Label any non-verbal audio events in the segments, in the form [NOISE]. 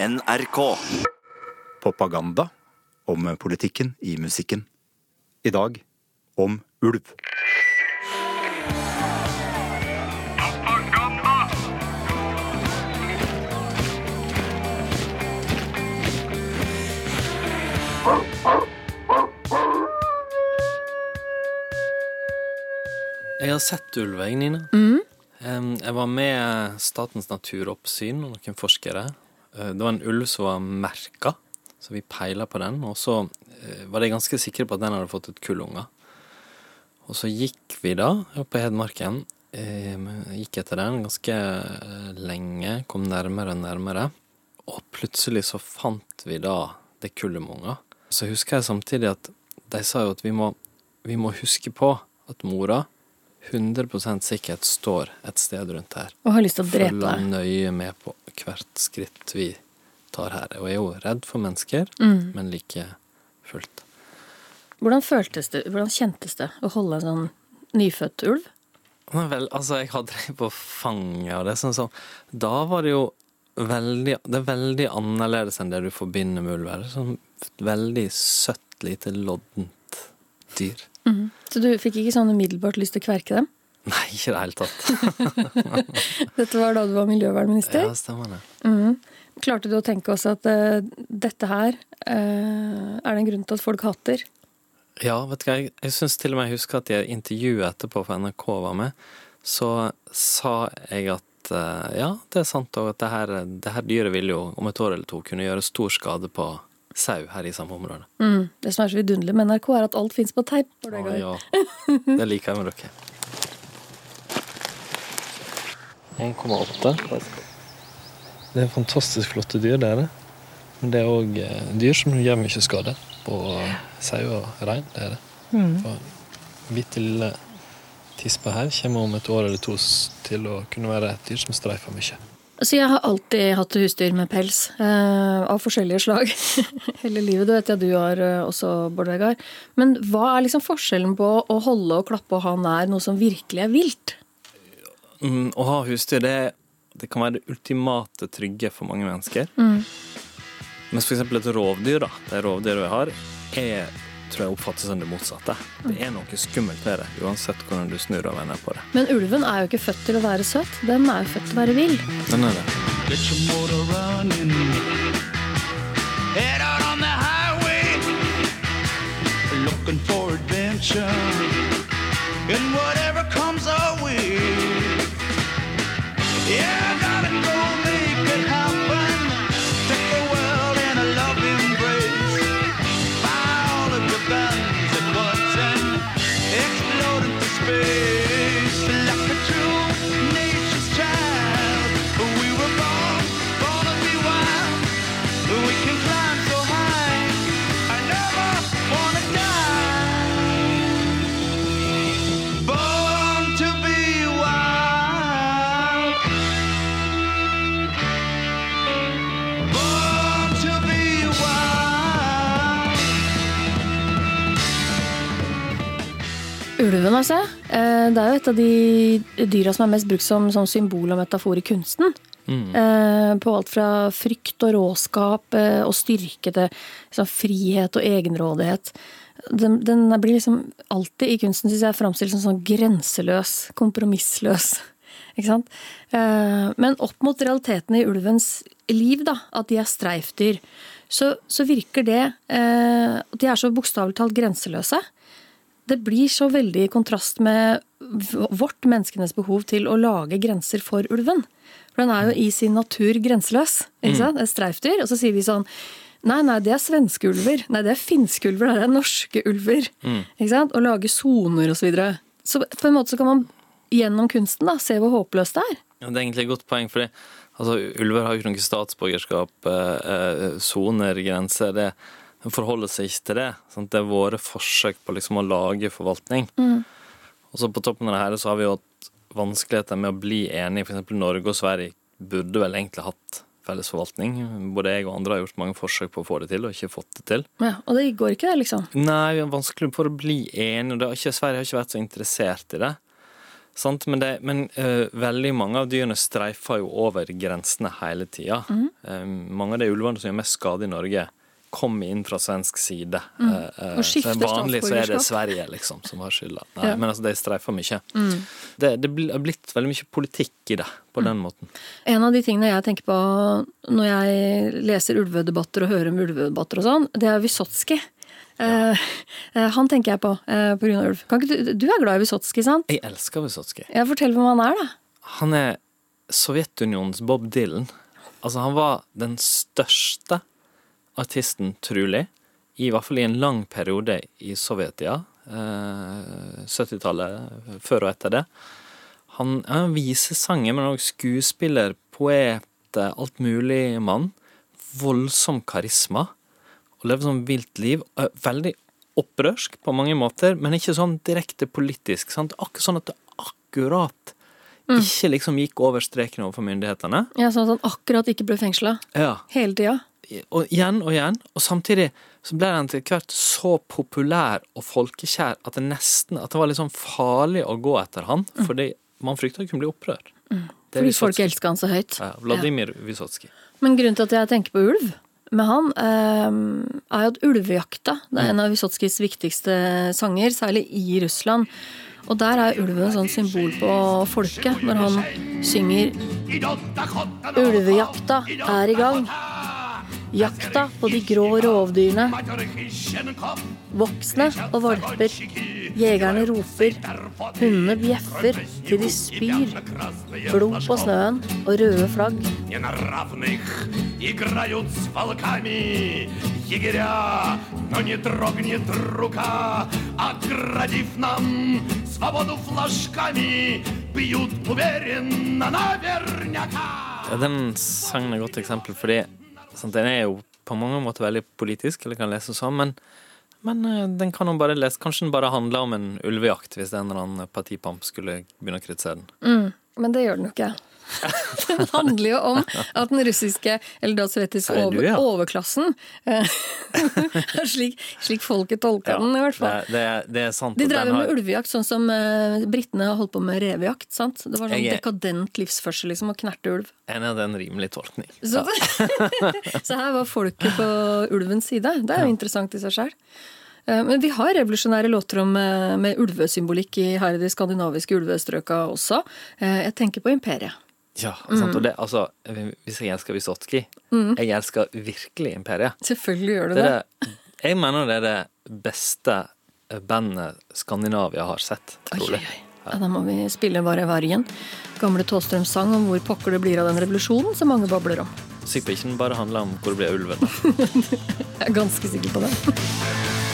NRK. Propaganda om politikken i musikken. I dag om ulv. Jeg har sett ulv, jeg, Nina. Mm. Jeg var med Statens naturoppsyn og noen forskere. Eh, Det var en ulv som var merka, så vi peila på den. Og så eh, var de ganske sikre på at den hadde fått et kull unger. Og så gikk vi da opp på Hedmarken. eh, Gikk etter den ganske lenge, kom nærmere og nærmere. Og plutselig så fant vi da det kullet med unger. Så husker jeg samtidig at de sa jo at vi må, vi må huske på at mora 100% sikkert står et sted rundt her. Og har lyst til å drepe Følger deg. nøye med på hvert skritt vi tar her. Og er jo redd for mennesker, Mm. men like fullt. Hvordan føltes det, hvordan kjentes det å holde en sånn nyfødt ulv? Men vel, altså, jeg hadde drevet på fanget, og det er sånn sånn Da var det jo veldig Det er veldig annerledes enn det du forbinder med ulv. Det er Sånn veldig søtt, lite loddent dyr. Så du fikk ikke sånn umiddelbart lyst til å kverke dem? Nei, ikke i det hele tatt. [LAUGHS] Dette var da du var miljøvernminister? Ja, stemmer det. Mm. Klarte du å tenke også at uh, dette her uh, er det en grunn til at folk hater? Ja, vet du hva, jeg, jeg syns til og med jeg husker at i et intervju etterpå for NRK var med, så sa jeg at eh, ja, det er sant òg at det her, det her dyret vil jo om et år eller to kunne gjøre stor skade på sau her i samme område. Mm. Det som er så vidunderlig med NRK, er at alt fins på teip. Det ja. [LAUGHS] Det liker jeg med dere. 1,8. Det er fantastisk flotte dyr, det er det. Men det er òg dyr som gjør mye skade på sau og rein. Det er det. For bitte lille tispa her kommer om et år eller to til å kunne være et dyr som streifer mye. Altså, jeg har alltid hatt husdyr med pels, eh, av forskjellige slag. [LAUGHS] Hele livet. Det vet jeg du har eh, også, Bård Vegar. Men hva er liksom forskjellen på å holde og klappe og ha nær noe som virkelig er vilt? Mm, å ha husdyr, det, det kan være det ultimate trygge for mange mennesker. Mm. Mens eksempel et rovdyr, da, det rovdyret vi har, er, tror jeg oppfattes som det motsatte. Det er noe skummelt ved det, uansett hvordan du snur og vender på det. Men ulven er jo ikke født til å være søt. Den er jo født til å være vill. Den er det. Get your motor running. Head out on the highway. Looking for adventure. And whatever comes our way. Yeah, Ulven, altså. eh, Det er jo et av de dyra som er mest brukt som, som symbol og metafor i kunsten. Mm. På alt fra frykt og råskap eh, og styrke til liksom, frihet og egenrådighet. Den, den blir liksom alltid i kunsten synes jeg, framstilt som sånn grenseløs, kompromissløs. [LAUGHS] Ikke sant? Eh, Men opp mot realiteten i ulvens liv, da, at de er streifdyr, så, så virker det eh, at de er så bokstavelig talt grenseløse det blir så veldig i kontrast med vårt menneskenes behov til å lage grenser for ulven. For den er jo i sin natur grenseløs. ikke sant? Et streifdyr. Og så sier vi sånn Nei, nei, det er svenske ulver. Nei, det er finske ulver. Nei, det er norske ulver. Ikke sant? Og lage soner og så videre. Så på en måte så kan man gjennom kunsten da, se hvor håpløst det er. Ja, det er egentlig et godt poeng, fordi altså, ulver har jo ikke noe statsborgerskap, eh, soner, grenser. Det forholder seg ikke til det. Sant? Det er våre forsøk på liksom, å lage forvaltning. Og så på toppen av det her så har vi jo hatt vanskeligheter med å bli enige. Eksempel Norge og Sverige burde vel egentlig hatt felles forvaltning. Både jeg og andre har gjort mange forsøk på å få det til, og ikke fått det til. Ja, og det går ikke, det, liksom. Nei, vi er vanskelig for å bli enige. det har ikke, Sverige har ikke vært så interessert i det. Sant? Men, det, men uh, veldig mange av dyrene streifer jo over grensene hele tida. Mm. Uh, mange av de ulvene som gjør mest skade i Norge, kommer inn fra svensk side. Mm. skifter så vanlig så er det. Sverige liksom som har skylda. Ja. Men altså, de streifer mye. Det, det er blitt veldig mye politikk i det, på den måten. En av de tingene jeg tenker på når jeg leser ulvedebatter og hører om ulvedebatter og sånn, det er Wysotskij. Ja. Uh, han tenker jeg på uh, av ulv. Du, du er glad i Wysotskij, sant? Jeg elsker Wysotskij. Fortell hvem han er, da. Han er Sovjetunionens Bob Dylan. Altså, han var den største artisten, trolig, i hvert fall i en lang periode i Sovjetia. Eh, 70-tallet, før og etter det. Han er en visesanger, men òg skuespiller, poet, eh, alt mulig mann. Voldsom karisma. Og lever sånn vilt liv. Eh, Veldig opprørsk på mange måter, men ikke sånn direkte politisk. Sant? Akkurat sånn at det akkurat ikke liksom gikk over streken overfor myndighetene. Ja, Sånn at han akkurat ikke ble fengsla Ja, hele tida. Og igjen og igjen. Og samtidig så ble han til hvert så populær og folkekjær at det nesten at det var litt sånn farlig å gå etter han, fordi man frykta han kunne bli opprørt. Mm. Fordi folk elsker elska han så høyt. Ja, Vladimir Vysotsky. Men grunnen til at jeg tenker på ulv med han, eh, er jo at ulvejakta det er en av Vysotskijs viktigste sanger, særlig i Russland. Og der er ulven et sånt symbol på folket, når han synger Ulvejakta er i gang. Jakta på de grå rovdyrene. Voksne og valper. Jegerne roper. Hundene bjeffer til de spyr. Blod på snøen og røde flagg. Неравных играют с волками Егеря, но не дрогнет рука Оградив нам свободу флажками Бьют уверенно наверняка Ja, den sangen er et godt eksempel, fordi sant, den er jo på mange måter veldig politisk, eller kan leses sånn, men, men eh, den kan jo bare lese Kanskje den bare handler om en ulvejakt, hvis en eller annen partipamp skulle begynne å kritisere den. Men det gjør den jo ikke. [LAUGHS] Den handler jo om at den russiske, eller da sovjetiske over, ja. overklassen eh, [LAUGHS] slik, slik folket tolka den, i hvert fall. det, det er sant. De drev jo med har- ulvejakt, sånn som uh, britene holdt på med revejakt. sant? Det var sånn er- dekadent livsførsel, liksom, å knerte ulv. En av den rimelige rimelig tolkning. Så, [LAUGHS] så her var folket på ulvens side. Det er jo interessant i seg sjøl. Men vi har revolusjonære låter om, eh, med ulvesymbolikk i her i de skandinaviske ulvestrøka også. Eh, Jeg tenker på Imperiet. Ja, sant, og det, altså, Hvis jeg elsker Vysotsky Jeg elsker virkelig Imperiet. Selvfølgelig gjør du Det det. det, jeg mener det er det beste bandet Skandinavia har sett, trolig. oi, oi. Ja, da må vi spille Var er vargen? Gamle Tåstrøms sang om hvor pokker det blir av den revolusjonen som mange babler om. Sikker på ikke den bare handler om hvor det blir ulven. [LAUGHS] Jeg er ganske sikker på det.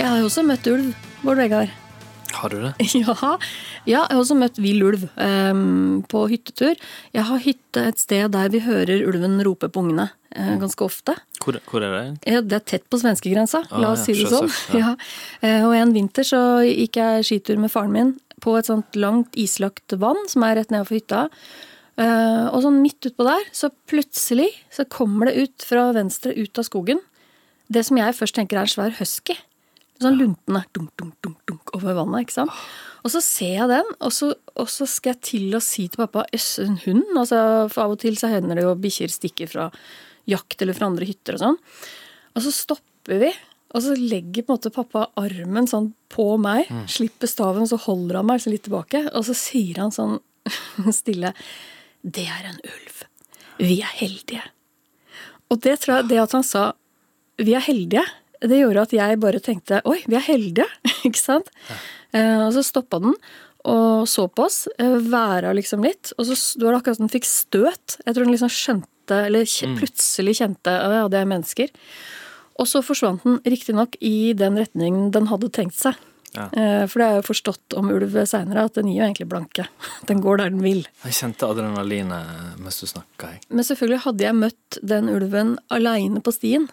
Jeg har jo også møtt ulv, Bård Vegard. Har du det? [LAUGHS] Ja, ja, jeg har også møtt vill ulv um, på hyttetur. Jeg har hytte et sted der vi hører ulven rope på ungene uh, ganske ofte. Hvor, hvor er det? Ja, det er tett på svenskegrensa, Ah, la oss ja, si det sånn. Ja. Uh, Og en vinter så gikk jeg skitur med faren min på et sånt langt islagt vann som er rett nedenfor hytta. Uh, Og sånn midt utpå der, så plutselig så kommer det ut fra venstre ut av skogen det som jeg først tenker er en svær husky. Sånn luntende dunk, dunk, dunk, dunk over vannet, ikke sant. Og så ser jeg den, og så, og så skal jeg til å si til pappa jøss, en hund? Altså, for av og til så hender det jo bikkjer stikker fra jakt eller fra andre hytter og sånn. Og så stopper vi, og så legger på en måte pappa armen sånn på meg, slipper staven, og så holder han meg så litt tilbake, og så sier han sånn [LAUGHS] stille Det er en ulv. Vi er heldige. Og det tror jeg, det at han sa vi er heldige, det gjorde at jeg bare tenkte oi, vi er heldige, [LAUGHS] ikke sant? Ja. og så stoppa den og så på oss, eh, væra liksom litt. Og så var det akkurat som den fikk støt. Jeg tror den liksom skjønte, eller plutselig kjente at ja, det er mennesker. Og så forsvant den riktignok i den retningen den hadde tenkt seg. Ja. Eh, For det er jo forstått om ulv seinere at den gir jo egentlig blanke. [LAUGHS] Den går der den vil. Jeg kjente adrenalinet mens du snakka, jeg. Men selvfølgelig hadde jeg møtt den ulven aleine på stien,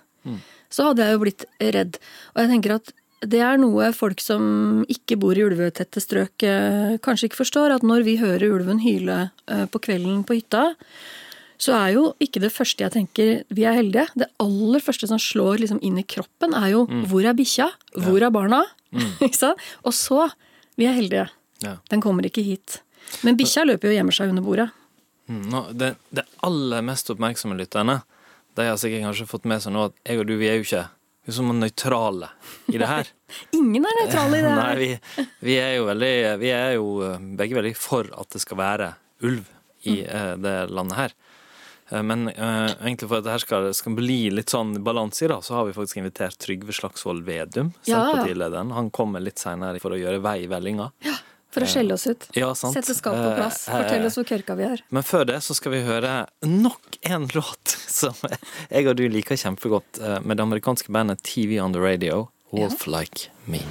så hadde jeg jo blitt redd. Og jeg tenker at det er noe folk som ikke bor i ulvetette strøk, eh, kanskje ikke forstår. At når vi hører ulven hyle eh, på kvelden på hytta, så er jo ikke det første jeg tenker vi er heldige. Det aller første som slår liksom inn i kroppen, er jo hvor er bikkja? Hvor er barna? Mm. [LAUGHS] Og så vi er heldige. Ja. Den kommer ikke hit. Men bikkja løper jo og gjemmer seg under bordet. Mm, det, det aller mest oppmerksomme lytterne, de har sikkert kanskje fått med seg nå at jeg og du, vi er jo ikke vi er som nøytrale i det her. [LAUGHS] Ingen er nøytrale i det [LAUGHS] Nei, her. vi, vi er veldig Vi er jo eh, begge veldig for at det skal være ulv i eh, det landet her. Eh, Men uh, egentlig for at det her skal, skal bli litt sånn balanse i, da, så har vi faktisk invitert Trygve Slagsvold Vedum, Ja, ja. Han kommer litt seinere for å gjøre vei i vellinga. For å skjelle oss ut. Ja, sant. Sette skapet på plass. Eh, eh, Fortell oss hvor kørka vi er. Men før det så skal vi høre nok en [LAUGHS] låt som jeg og du liker kjempegodt, eh, med det amerikanske bandet TV on the Radio, Wolf Like Me.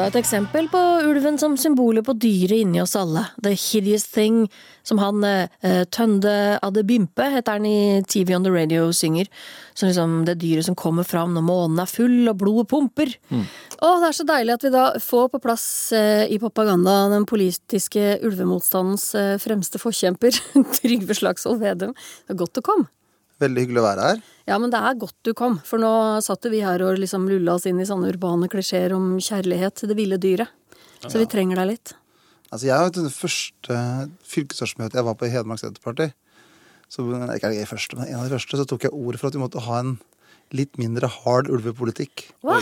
Enda et eksempel på ulven som symbolet på dyret inni oss alle. The hideous thing, som han eh, Tønde Adebimpe, heter han i TV on the Radio, synger. Som liksom det dyret som kommer fram når månen er full og blodet pumper. Å, det er så deilig at vi da får på plass eh, i propaganda den politiske ulvemotstandens eh, fremste forkjemper, [LAUGHS] Trygve Slagsvold Vedum. Det er godt å kom. Veldig hyggelig å være her. Ja, men det er godt du kom, for nå satt jo vi her og liksom lulla oss inn i sånne urbane klisjeer om kjærlighet til det ville dyret. Så vi trenger deg litt. Altså, jeg var det første fylkesårsmøtet jeg var på i Hedmark Senterparti. Så, ikke jeg første, men en av de første, så tok jeg ordet for at vi måtte ha en litt mindre hard ulvepolitikk. Hva?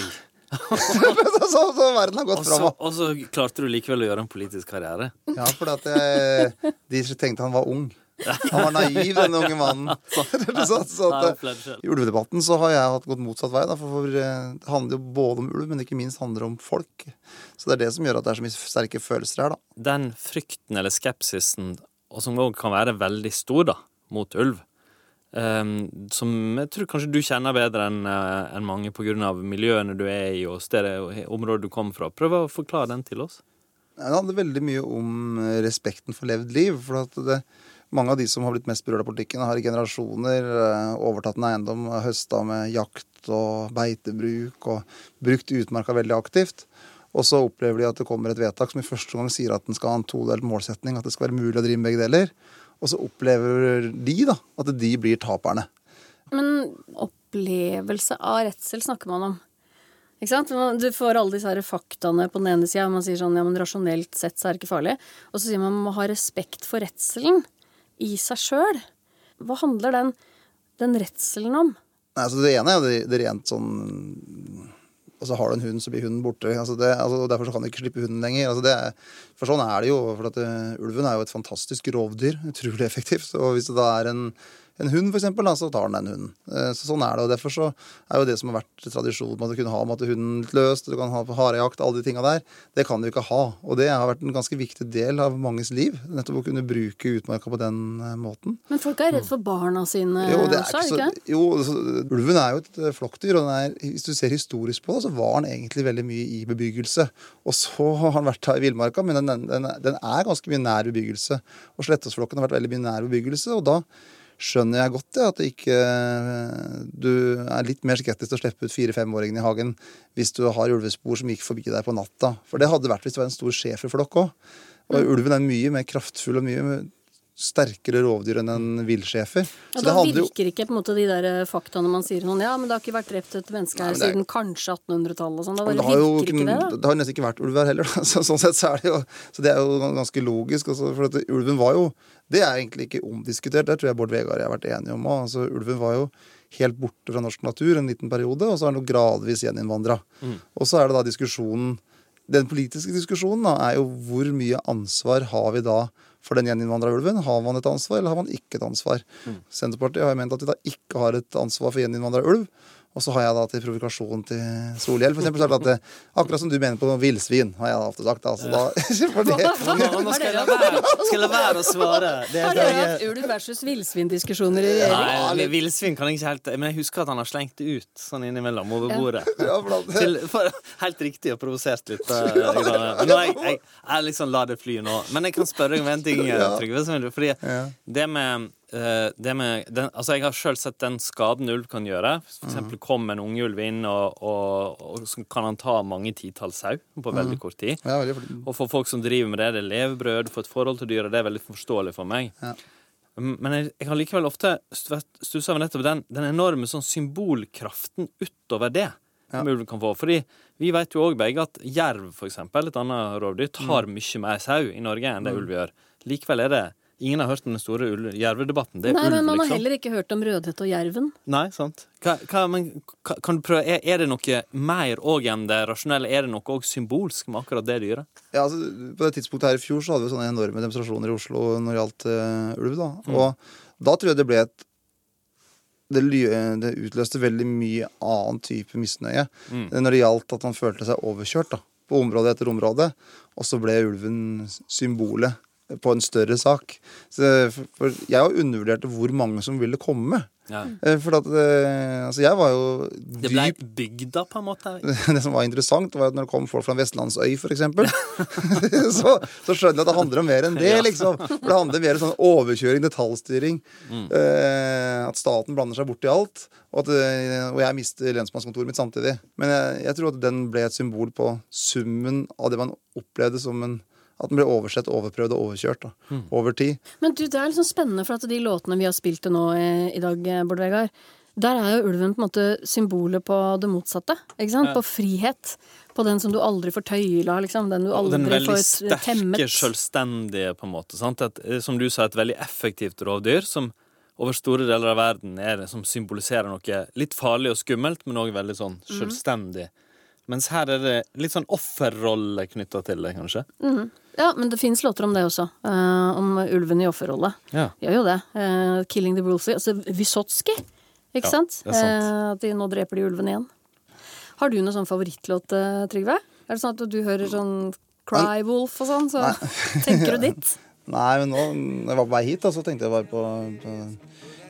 [LAUGHS] så, så, så verden har gått Og så, fram. og så klarte du likevel å gjøre en politisk karriere. Ja, fordi at jeg, de tenkte han var ung. Han var naiv, den unge mannen. [LAUGHS] så, så at. I ulvedebatten så har jeg hatt gått motsatt vei. Da, for, eh, Det handler jo både om ulv, men ikke minst handler det om folk. Så det er det som gjør at det er så mye sterke følelser her. da. Den frykten eller skepsisen, og som òg kan være veldig stor, da, mot ulv, Um, som jeg tror kanskje du kjenner bedre enn uh, en mange av miljøene du er i og stedet, og området du kommer fra. Prøv å forklare den til oss. Det handler veldig mye om eh, respekten for levd liv. for at det, Mange av de som har blitt mest berørt av politikken, har i generasjoner eh, overtatt en eiendom, høsta med jakt og beitebruk og brukt utmarka veldig aktivt. Og så opplever de at det kommer et vedtak som i første gang sier at den skal ha en todelt målsetning, at det skal være mulig å drive med begge deler. Og så opplever de da at de blir taperne. Men opplevelse av redsel snakker man om. Ikke sant? Du får alle disse her faktaene på den ene sida. Man sier sånn ja, men rasjonelt sett så er det ikke farlig. Og så sier man man må ha respekt for redselen i seg sjøl. Hva handler den, den redselen om? Nei, altså Det ene er jo det, det rent sånn Altså Har du en hund, så blir hunden borte. Altså det, altså Derfor kan du ikke slippe hunden lenger. Altså det, for sånn er det jo. for at eh, Ulven er jo et fantastisk rovdyr. Utrolig effektivt. Og hvis det da er en, en hund, eksempel, så tar den den hunden. Eh, Så sånn er det. og Derfor så er jo det som har vært tradisjon med du kunne ha med at hunden litt løst, du kan ha på harejakt, alle de tinga der, det kan du ikke ha. Og det har vært en ganske viktig del av manges liv. Nettopp å kunne bruke utmarka på den eh, måten. Men folk er redd for barna sine Jo, det er også, ikke så, jo, altså, ulven er jo et eh, flokkdyr, og den er, hvis du ser historisk på det, så var den egentlig veldig mye i bebyggelse. Og så har han vært her i villmarka, men den, den, den er ganske mye nær bebyggelse. Og Slettåsflokken har vært veldig mye nær bebyggelse, og da skjønner jeg godt ja, at ikke, eh, du er litt mer skeptisk til å slippe ut fire-femåringene i hagen hvis du har ulvespor som gikk forbi deg på natta. For det hadde vært hvis det var en stor schæferflokk òg. Og ulven er mye mer kraftfull og mye sterkere rovdyr enn en villsjefer. Og da virker ikke på en måte de der eh, faktaene man sier sånn Ja, men det har ikke vært drept et menneske her Nei, er- siden kanskje 1800-tallet og sånn. Det har jo ikke det, da. det har nesten ikke vært ulv her heller. Da. [LAUGHS] Så, sånn sett så er det jo Så det er jo ganske logisk. Altså, for at ulven var jo Det er egentlig ikke omdiskutert. Det tror jeg Bård Vegar og jeg har vært enige om òg. Altså, ulven var jo helt borte fra norsk natur en liten periode, og så er den gradvis gjeninnvandra. Og så er det da diskusjonen Den politiske diskusjonen da, er jo hvor mye ansvar har vi da for den gjeninnvandra ulven? Har man et ansvar, eller har man ikke et ansvar? Senterpartiet har jo ment at de da ikke har et ansvar for gjeninnvandra ulv. Og så har jeg da til provokasjon til Solhjell for eksempel, sagt at det, akkurat som du mener på villsvin, har jeg da ofte sagt. Altså, da, [LAUGHS] for det, Nå, skal jeg la være, skal jeg la være å svare. Det Har er dere hatt ulv versus villsvindiskusjoner i regjering? Nei, villsvin kan jeg ikke helt Men jeg husker at han har slengt det ut sånn innimellom over bordet. [LAUGHS] ja, Til, for, helt riktig og provosert litt. eh. [LAUGHS] Men jeg, jeg, jeg liksom lar det fly nå. Men jeg kan spørre deg om en ting, eh, Trygve. som Fordi Ja. det med eh, det med den, altså Jeg har sjøl sett den skaden ulv kan gjøre. For eksempel kom en ungulv inn, og, og, og så kan han ta mange titalls sau på veldig kort tid. ja, veldig. Og for folk som driver med det, det er levebrød, for et forhold til dyret, det er veldig forståelig for meg. Ja. Men jeg, jeg har likevel ofte stussa over nettopp den, den enorme sånn symbolkraften utover det som ulven kan få. Fordi vi vet jo òg begge at jerv, for eksempel, et annet rovdyr, tar Mm. mye mer sau i Norge enn det ulv gjør. Likevel er det Ingen har hørt om den store ulv- jervedebatten. Det er Nei, ulv, men man har liksom. heller ikke hørt om Rødhette og Jerven. Nei, sant. Hva, hva, men, kan du prøve, er, er det noe mer òg enn det rasjonelle? Er det noe òg symbolsk med akkurat det dyret? Ja, altså, på det tidspunktet her i fjor så hadde vi sånne enorme demonstrasjoner i Oslo når det gjaldt uh, ulv. da. Og da tror jeg det ble et det, det utløste veldig mye annen type misnøye når det gjaldt at han følte seg overkjørt da, på område etter område. Og så ble ulven symbolet på en større sak. Så, for, jeg undervurderte hvor mange som ville komme. Ja. Eh, For at, eh, altså jeg var jo Det ble bygda, på en måte. [LAUGHS] det som var interessant, var at når det kom folk fra en vestlandsøy, f.eks., [LAUGHS] så, så skjønner jeg at det handler om mer enn det, [LAUGHS] liksom. For det handler mer om sånn overkjøring, detaljstyring. Eh, at staten blander seg bort i alt. Og, at, eh, og jeg mister lensmannskontoret mitt samtidig. Men jeg, jeg tror at den ble et symbol på summen av det man opplevde som en At den ble oversett, overprøvd og overkjørt da, over tid. Men du, det er liksom spennende, for at de låtene vi har spilt til nå i, i dag, eh, Bård Vegard, der er jo ulven på en måte symbolet på det motsatte. Ikke sant? På frihet. På den som du aldri får tøyla, liksom. Den du aldri den veldig får t- sterke, selvstendige, på en måte. Sant? Et, eh, som du sa, et veldig effektivt rovdyr som over store deler av verden er det som symboliserer noe litt farlig og skummelt, men òg veldig sånn selvstendig. selvstendig. Mens her er det litt sånn offerrolle knytta til det, kanskje. Ja, men det fins låter om det også. Uh, om ulven i offerrolle. Ja. Gjør jo det. Uh, 'Killing the Wolfie'. Altså Wysotski, ikke Ja, sant? det er sant. Uh, at de nå dreper de ulven igjen. Har du noen sånn favorittlåt, Trygve? Er det sånn at du hører sånn Cry Wolf og sånn, så tenker du ditt? [LAUGHS] Nei, men nå, jeg var på vei hit, da, så tenkte jeg bare på, på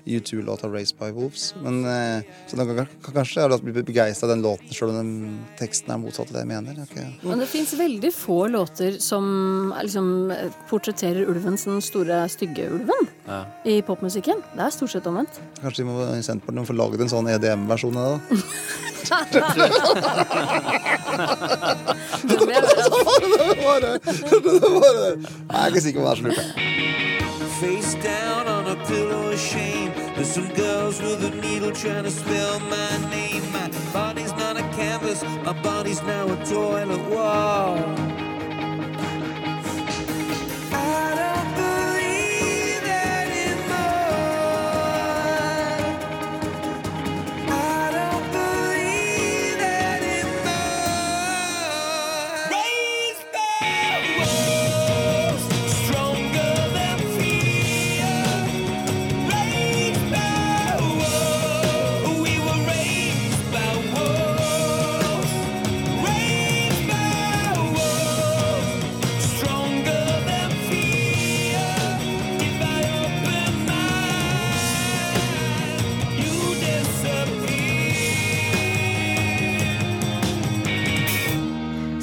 U2-låta 'Raised by Wolves'. Men eh, Så ganger kan kanskje jeg blitt begeistra av den låten, sjøl om den teksten er motsatt av det jeg mener. Jeg ikke- Men det fins veldig få låter som er liksom eh, portretterer ulven som den store, stygge ulven Ja. i popmusikken. Det er stort sett omvendt. Kanskje vi må i Senterpartiet må få lagd en sånn EDM-versjon av det? da? [LAUGHS] [LAUGHS] Det var Nei, jeg er ikke sikker på om det er så lurt. Face down on a pillow of shame. There's some girls with a needle trying to spell my name. My body's not a canvas, my body's now a toilet wall. I don't believe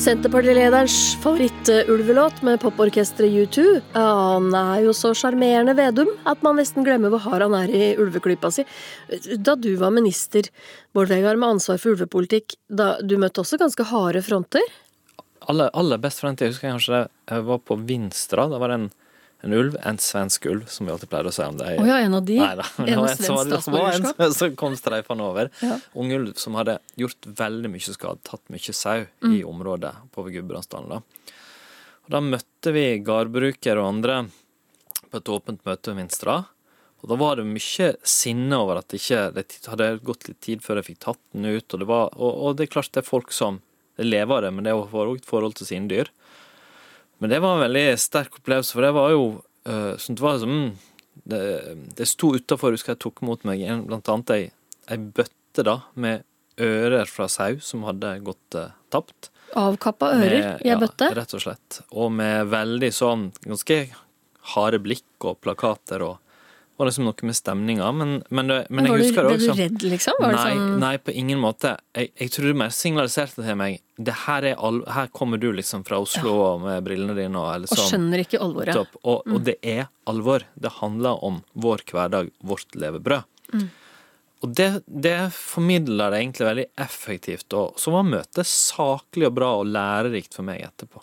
Senterpartilederens favorittulvelåt med poporkesteret U2. Han er jo så sjarmerende Vedum at man nesten glemmer hvor hard han er i ulveklypa si. Da du var minister, Bård Vegar, med ansvar for ulvepolitikk, da du møtte også ganske harde fronter? aller, aller best til, jeg husker jeg kanskje jeg var på Vinstra. Da var det en en ulv, en svensk ulv, som vi alltid pleier å si om det. Å ja, en av de? Nei da. En av svensk statsborgerskap? det en som kom streifende over. Ja. Ung ulv som hadde gjort veldig mye skade, tatt mye sau Mm. i området på Gudbrandsdalen. Da. Og da møtte vi gårdbrukere og andre på et åpent møte ved Vinstra. Og da var det mye sinne over at ikke, det hadde gått litt tid før jeg fikk tatt den ut. Og det, var, og, og det er klart det er folk som lever av det, men det er også et forhold til sine dyr. Men det var en veldig sterk opplevelse, for det var jo uh, sånn, det var som det, det sto utafor, husker jeg tok mot meg en, blant annet ei, ei bøtte da, med ører fra sau som hadde gått uh, tapt. Avkappa ører Med- i ei ja, bøtte? Rett og slett. Og med veldig sånn ganske harde blikk og plakater og var liksom noe med stemninga, men, men, det- men Men jeg var du, det det ble du redd, liksom? Var det Nei, sånn nei, på ingen måte. Jeg, jeg tror det mer signaliserte til meg det her, er al her kommer du liksom fra Oslo ja. med brillene dine og eller Og sånn. skjønner ikke alvoret. Og, Mm. og det er alvor. Det handler om vår hverdag, vårt levebrød. Mm. Og det, det formidler det egentlig veldig effektivt, og så var møtet saklig og bra og lærerikt for meg etterpå.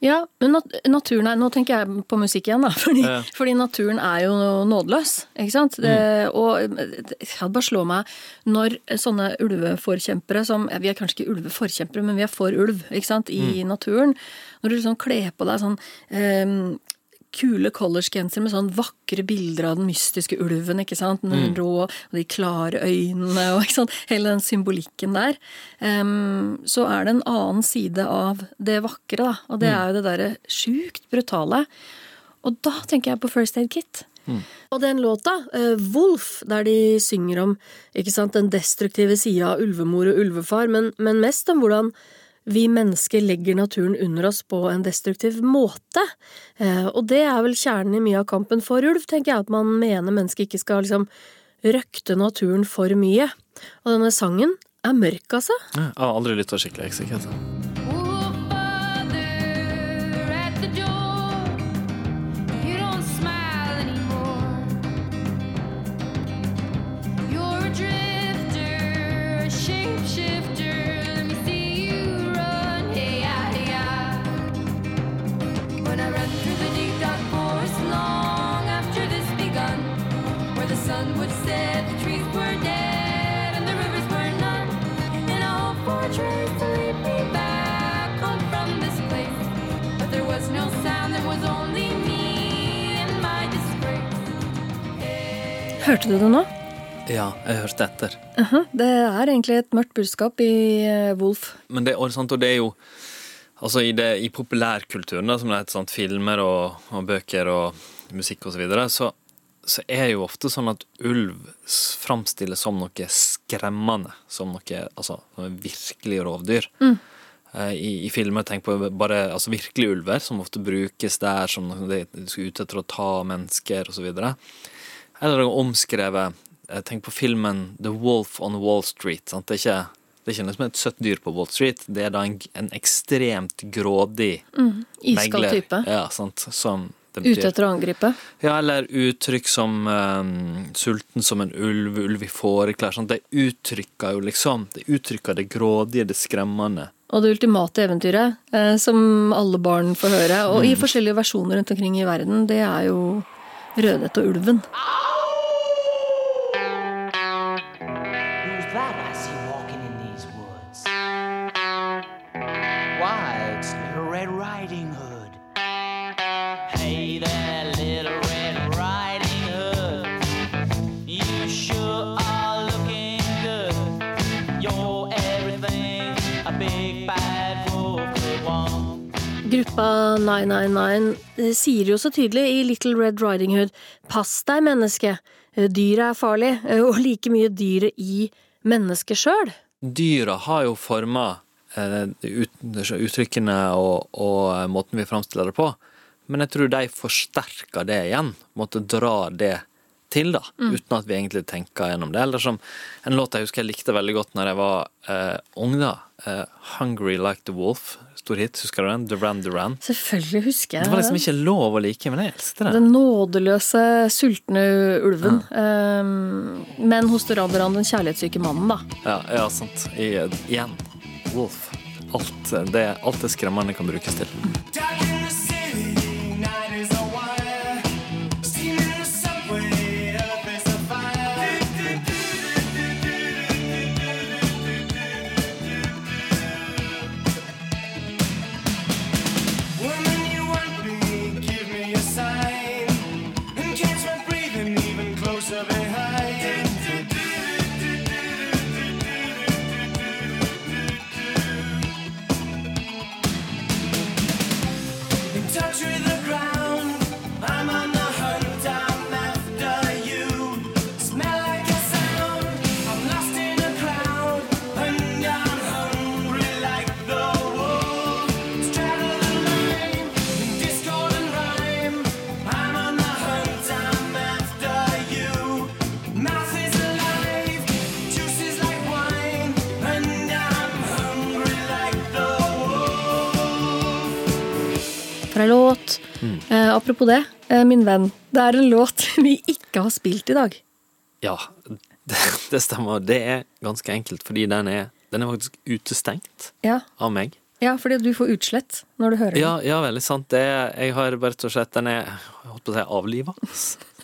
Ja, men nat naturen er Nå tenker jeg på musikk igjen, da. [LAUGHS] Fordi, Ja. Mm. fordi naturen er jo nådeløs, ikke sant. Det, og det det bare slår meg når sånne ulveforkjempere som Vi er kanskje ikke ulveforkjempere, men vi er for ulv, ikke sant, i Mm. naturen. Når du liksom kler på deg sånn eh, kule collegegensere med sånn vakre bilder av den mystiske ulven, ikke sant. Mm. Den rå, og de klare øynene, og ikke sant. Hele den symbolikken der. Um, så er det en annen side av det vakre, da. Og det er jo det derre sjukt brutale. Og da tenker jeg på First Aid Kit. Og den låta, uh, Wolf, der de synger om ikke sant, den destruktive sida av ulvemor og ulvefar, men, men mest om hvordan vi mennesker legger naturen under oss på en destruktiv måte. Eh, og det er vel kjernen i mye av kampen for ulv, tenker jeg, at man mener mennesket ikke skal liksom røkte naturen for mye. Og denne sangen er mørk, altså. Jeg har aldri lytta skikkelig. Jeg er Hørte du det nå? Ja, jeg hørte etter. Aha, det er egentlig et mørkt budskap i eh, Wolf. Men det, og, sant, og det er jo Altså i, det, i populærkulturen, da, som det heter, sant, filmer og, og bøker og musikk osv., så, videre, så så er det jo ofte sånn at ulv framstilles som noe skremmende. Som noe altså, som virkelig rovdyr. Eh, I, I filmer, tenk på bare altså, virkelige ulver, som ofte brukes der som de skal ute etter å ta mennesker osv. Eller omskrevet eh, Tenk på filmen The Wolf on Wall Street. Sant? Det er ikke det ikke liksom et søtt dyr på Wall Street, det er da en, en ekstremt grådig Iskald megler. type. Ja, sant. Som. Ute etter å angripe. Ja, eller uttrykk som um, sulten som en ulv, ulv i fåreklær. Sånn. Det uttrykker jo liksom Det uttrykker det grådige, det skremmende. Og det ultimate eventyret, eh, som alle barn får høre, og Mm. i forskjellige versjoner rundt omkring i verden, det er jo Rødhette og ulven. Who's 999 eh, sier jo så tydelig i Little Red Riding Hood pass deg, menneske. Dyret er farlig, eh, og like mye dyret i mennesket sjøl. Dyra har jo forma eh, uttrykkene og, og eh, måten vi framstiller det på, men jeg tror de forsterker det igjen. Måtte dra det til, da, uten at vi egentlig tenker gjennom det. Eller som en låt jeg husker jeg likte veldig godt når jeg var eh, ung, da. Eh, 'Hungry Like The Wolf'. Stor hit, husker du den? Duran Duran. Selvfølgelig husker jeg Det var liksom ikke lov å like, men jeg elsket det. Den nådeløse, sultne ulven. Eh, men hos Duran Duran den kjærlighetssyke mannen, da. Ja, ja sant. I, igjen. Wolf. Alt det, alt det skremmende kan brukes til. Dark sauver. Apropos det, eh, min venn. Det er en låt [LAUGHS] vi ikke har spilt i dag. Ja, det, det stemmer. Det er ganske enkelt, fordi den er, den er faktisk utestengt Ja, av meg. ja fordi du får utslett når du hører den. Ja, ja veldig sant. Det jeg har bare og slett Den er jeg holdt på å si avliva.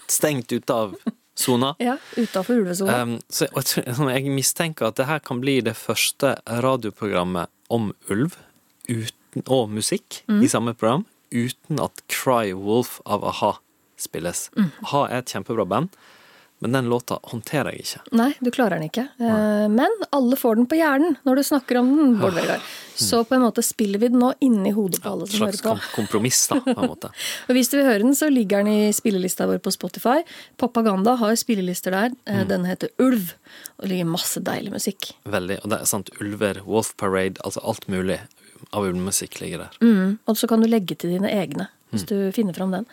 Stengt ute av sona. [LAUGHS] Ja, Utafor ulvesona. Um, så jeg, jeg mistenker at det her kan bli det første radioprogrammet om ulv uten, og musikk i samme program, uten at Cry Wolf av a-ha spilles. A-ha er et kjempebra band, men den låta håndterer jeg ikke. Nei, du klarer den ikke. Nei. Men alle får den på hjernen når du snakker om den, Bård Vegar. Så på en måte spiller vi den nå inni hodet på alle som hører på. Slags kompromiss, da, på en [LAUGHS] måte. Og hvis du vil høre den, så ligger den i spillelista vår på Spotify. Propaganda har spillelister der. Eh, Mm. Den heter Ulv. Og det ligger masse deilig musikk. Veldig. Og det er sant, ulver, Wolf Parade, altså alt mulig av ulvemusikk ligger der. Mm. Og så kan du legge til dine egne, hvis du finner fram den.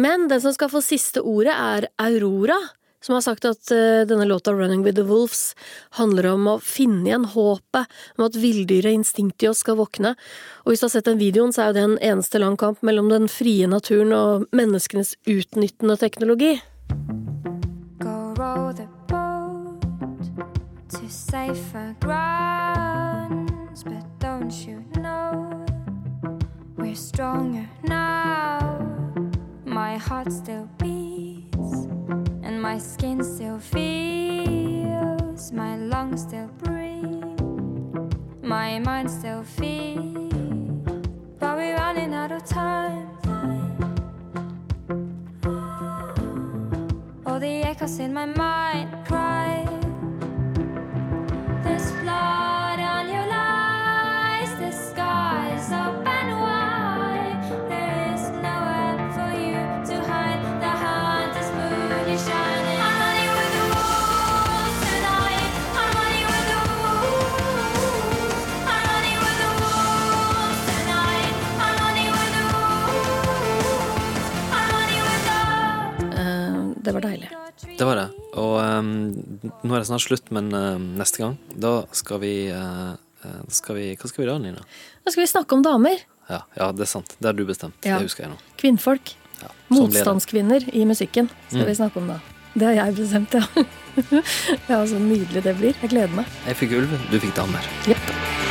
Men den som skal få siste ordet, er Aurora. Som har sagt at eh, denne låta 'Running with the Wolves' handler om å finne igjen håpet om at villdyret instinktet i oss skal våkne. Og hvis du har sett den videoen, så er jo det en eneste lang kamp mellom den frie naturen og menneskenes utnyttende teknologi. Go roll the boat to safer grounds, but don't you know we're stronger now? My heart still beats, and my skin still feels, my lungs still breathe, my mind still feels, but we're running out of time. All the echoes in my mind nå er det snart slutt, men uh, neste gang, da skal vi, eh, skal vi Hva skal vi da, Nina? Da skal vi snakke om damer. Ja, ja det er sant. Det har du bestemt. Ja. Det husker jeg nå. Kvinnfolk. Ja, sånn. Motstandskvinner i musikken skal Mm. vi snakke om da. Det har jeg bestemt, ja. [LAUGHS] ja, Så nydelig det blir. Jeg gleder meg. Jeg fikk ulv, du fikk damer. Jepp.